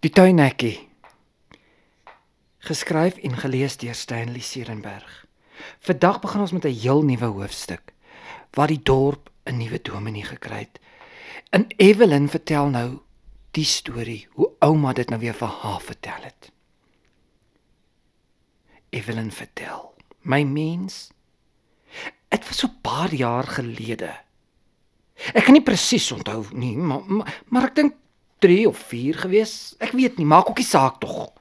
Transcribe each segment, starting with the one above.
Die tuinhekkie. Geskryf en gelees deur Stanley Serenberg. Vandag begin ons met 'n heel nuwe hoofstuk waar die dorp 'n nuwe dominee gekry het. En Evelyn vertel nou die storie hoe ouma dit nou weer vir haar vertel het. Evelyn vertel: "My mens, dit was so paar jaar gelede. Ek kan nie presies onthou nie, maar maar, maar ek dink 3 of 4 gewees. Ek weet nie, maak ook nie saak tog.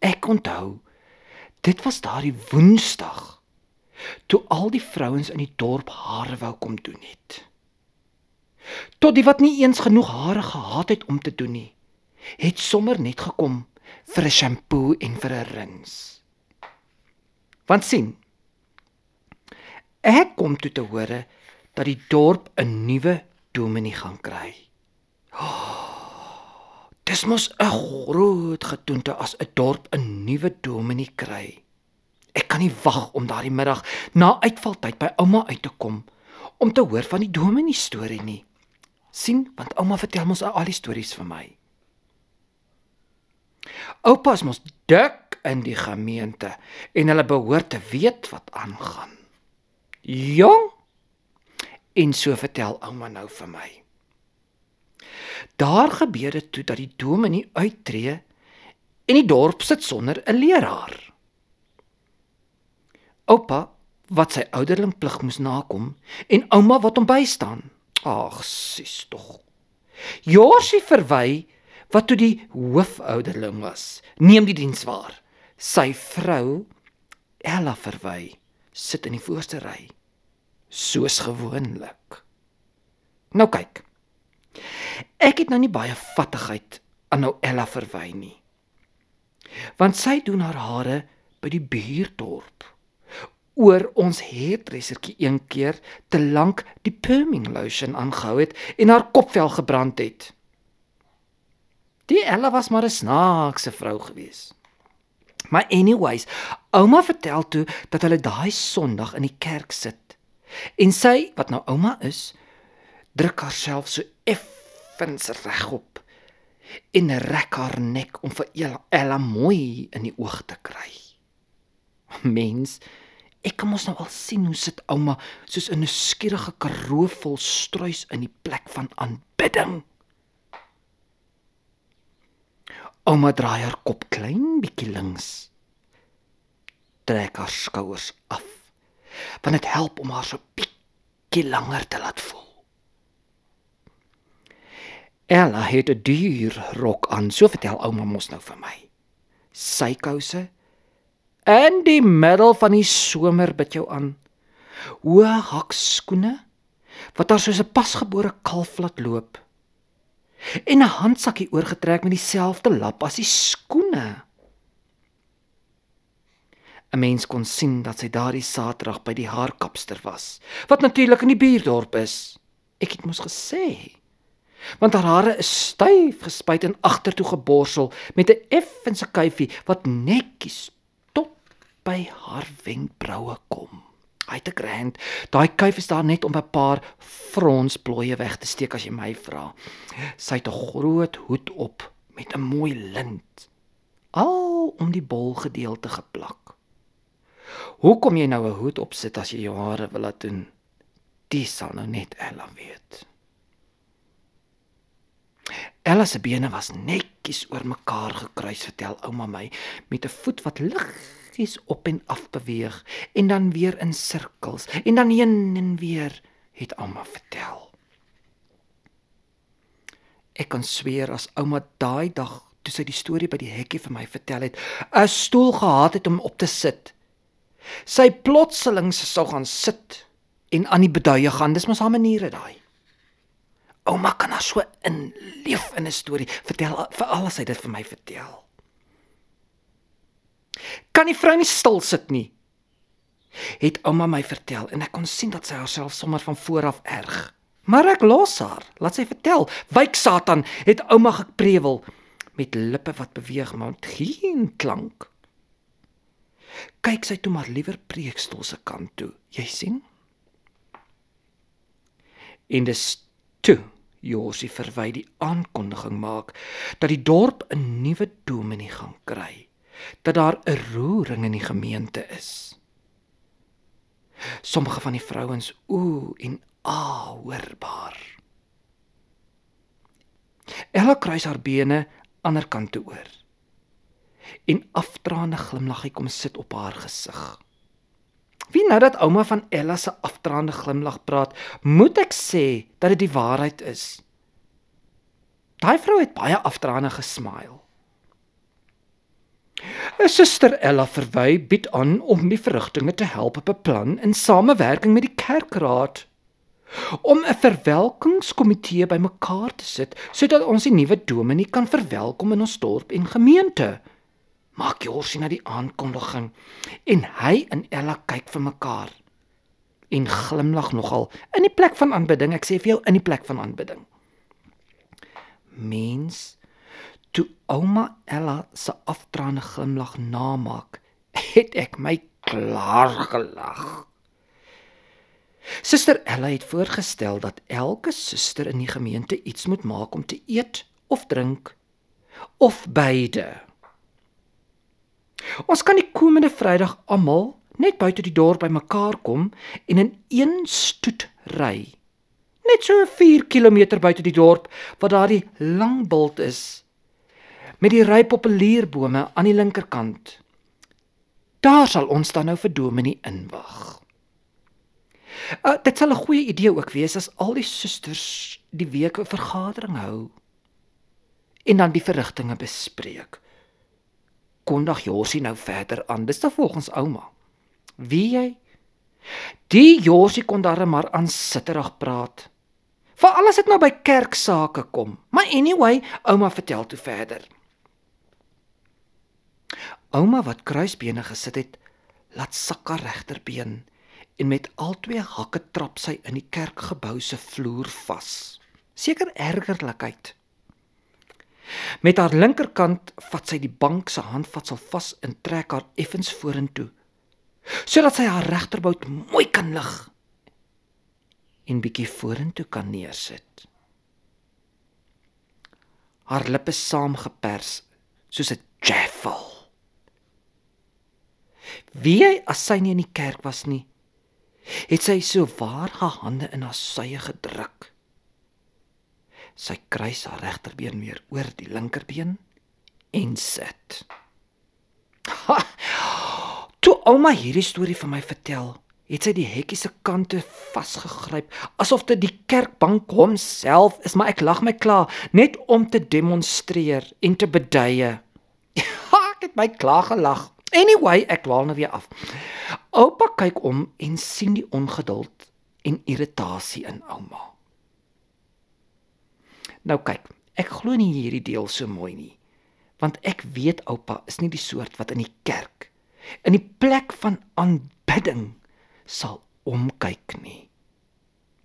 Ek onthou dit was daardie Woensdag toe al die vrouens in die dorp hare wou kom doen het. Tot die wat nie eens genoeg hare gehad het om te doen nie, het sommer net gekom vir 'n shampoo en vir 'n rins. Want sien, ek kom toe te hore dat die dorp 'n nuwe dominee gaan kry. Dis mos 'n groot gedoente as 'n dorp 'n nuwe dominee kry. Ek kan nie wag om daardie middag na uitvaltyd by ouma uit te kom om te hoor van die dominee storie nie. sien, want ouma vertel mos al die stories vir my. Oupa's mos dik in die gemeente en hulle behoort te weet wat aangaan. Jong. En so vertel ouma nou vir my. Daar gebeur dit toe dat die dominee uittreë en die dorp sit sonder 'n leraar. Oupa wat sy ouderling plig moes nakom en ouma wat hom bystaan. Ag, sis tog. Josie verwy wat toe die hoofouderling was, neem die diens waar. Sy vrou Ella verwy sit in die voorste ry soos gewoonlik. Nou kyk. Ek het nou nie baie vattigheid aan nou Ella verwy nie. Want sy doen haar hare by die buurdorp. Oor ons hairdressertjie een keer te lank die perming lotion aangehou het en haar kopvel gebrand het. Die Ella was maar 'n snaakse vrou gewees. Maar anyways, ouma vertel toe dat hulle daai Sondag in die kerk sit. En sy, wat nou ouma is, druk haarself so eff effens regop en rek haar nek om vir Ella, Ella mooi in die oog te kry. Mens, ek kan mos nou al sien hoe sit ouma soos 'n nuuskierige karoo vol struis in die plek van aanbidding. Ouma draai haar kop klein bietjie links. Trek haar skouers af. Want dit help om haar so bietjie langer te laat voel. Ella het 'n duur rok aan, so vertel ouma mos nou vir my. Sy kouse in die middel van die somer bid jou aan. Hoë hakskoene wat haar soos 'n pasgebore kalf laat loop. En 'n handsakkie oorgetrek met dieselfde lap as die skoene. 'n Mens kon sien dat sy daardie Saterdag by die haarkapster was, wat natuurlik in die buurdorp is. Ek het mos gesê want haar hare is styf gespuit en agtertoe geborsel met 'n effense kuifie wat netjies tot by haar wenkbroue kom. Hy te grand. Daai kuif is daar net om 'n paar fronsplooie weg te steek as jy my vra. Sy het 'n groot hoed op met 'n mooi lint al om die bol gedeelte geplak. Hoe kom jy nou 'n hoed opsit as jy jou hare wil laat doen? Dis sal nou net Ella weet. Ella se bene was netjies oor mekaar gekruis, vertel ouma my, met 'n voet wat liggies op en af beweeg en dan weer in sirkels en dan heen en weer, het ouma vertel. Ek kan sweer as ouma daai dag toe sy die storie by die hekkie vir my vertel het, 'n stoel gehad het om op te sit. Sy plotselings sou gaan sit en aan die beduie gaan. Dis mos haar maniere daai. Ouma kan haar so inleef in 'n storie. Vertel vir alles hy dit vir my vertel. Kan die vrou nie stil sit nie? Het ouma my vertel en ek kon sien dat sy haarself sommer van voor af erg. Maar ek los haar. Laat sy vertel. Wyk Satan, het ouma geprewel met lippe wat beweeg maar geen klank. Kyk sy toe maar liewer preekstoel se kant toe. Jy sien? En dis toe Josie verwy die aankondiging maak dat die dorp 'n nuwe dominee gaan kry, dat daar 'n roering in die gemeente is. Sommige van die vrouens ooh en ah hoorbaar. Ella kruis haar bene ander kant toe oor. En aftraande glimlag hy kom sit op haar gesig. Wie nou dat ouma van Ella se aftraande glimlag praat, moet ek sê dat dit die waarheid is. Daai vrou het baie aftraande gesmile. 'n Suster Ella verwy bied aan om die verrigtinge te help beplan in samewerking met die kerkraad om 'n verwelkingskomitee bymekaar te sit sodat ons die nuwe dominee kan verwelkom in ons dorp en gemeente. Maak Jorsie na die aankondiging en hy en Ella kyk vir mekaar en glimlag nogal in die plek van aanbidding. Ek sê vir jou in die plek van aanbidding. Mens toe ouma Ella se aftraande glimlag namaak, het ek my klaar gelag. Suster Ella het voorgestel dat elke suster in die gemeente iets moet maak om te eet of drink of beide. Ons kan die komende Vrydag almal net buite die dorp bymekaar kom en in een stoet ry. Net so 4 km buite die dorp waar daar die lang bult is met die ry populierbome aan die linkerkant. Daar sal ons dan nou vir Dominee inwag. Uh, dit sal 'n goeie idee ook wees as al die susters die week 'n vergadering hou en dan die verrigtinge bespreek. Kondag Josie nou verder aan. Dis dan volgens ouma. Wie jy? Die Josie kon daar maar aan sitterig praat. Vir alles het nou by kerksake kom. Maar anyway, ouma vertel toe verder. Ouma wat kruisbene gesit het, laat sak haar regterbeen en met al twee hakke trap sy in die kerkgebou se vloer vas. Seker ergerlikheid. Met haar linkerkant vat sy die bank se handvatsel vas en trek haar effens vorentoe sodat sy haar regterbout mooi kan lig en bietjie vorentoe kan neersit. Haar lippe saamgepers soos 'n jaffel. Wie hy as sy nie in die kerk was nie, het sy so waar haar hande in haar sye gedruk. Sy kruis haar regterbeen weer oor die linkerbeen en sit. Ha! Toe ouma hierdie storie vir my vertel, het sy die hekkie se kante vasgegryp asof dit die kerkbank homself is, maar ek lag my klaar net om te demonstreer en te beduie. Ha, ek het my klaar gelag. Anyway, ek dwaal nou weer af. Oupa kyk om en sien die ongeduld en irritasie in ouma. Nou kyk, ek glo nie hierdie deel so mooi nie. Want ek weet oupa is nie die soort wat in die kerk in die plek van aanbidding sal omkyk nie.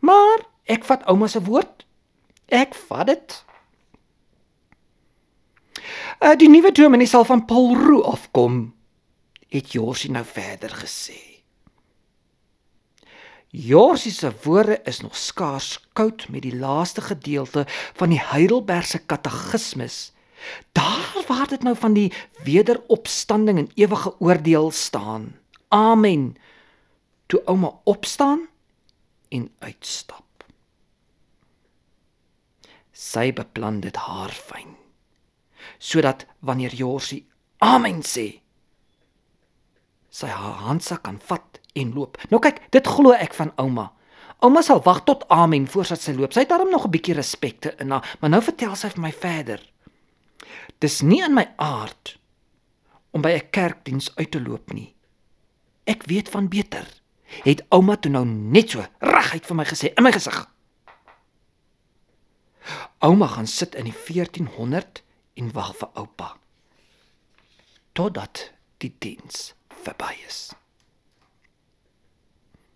Maar ek vat ouma se woord. Ek vat dit. Uh, die nuwe dominee sal van Paul Roo afkom het Jorsie nou verder gesê. Jorsie se woorde is nog skaars koud met die laaste gedeelte van die Heidelbergse Katekismes. Daar waar dit nou van die wederopstanding en ewige oordeel staan. Amen. Toe ouma opstaan en uitstap. Sy beplan dit haar fyn sodat wanneer Jorsie amen sê sy haar handsak kan vat en loop. Nou kyk, dit glo ek van ouma. Ouma sal wag tot amen voordat sy loop. Sy het daarom nog 'n bietjie respekte in haar, maar nou vertel sy vir my verder. Dis nie in my aard om by 'n kerkdiens uit te loop nie. Ek weet van beter. Het ouma toe nou net so reguit vir my gesê in my gesig. Ouma gaan sit in die 1400 en wag vir oupa. Totdat die diens verby is.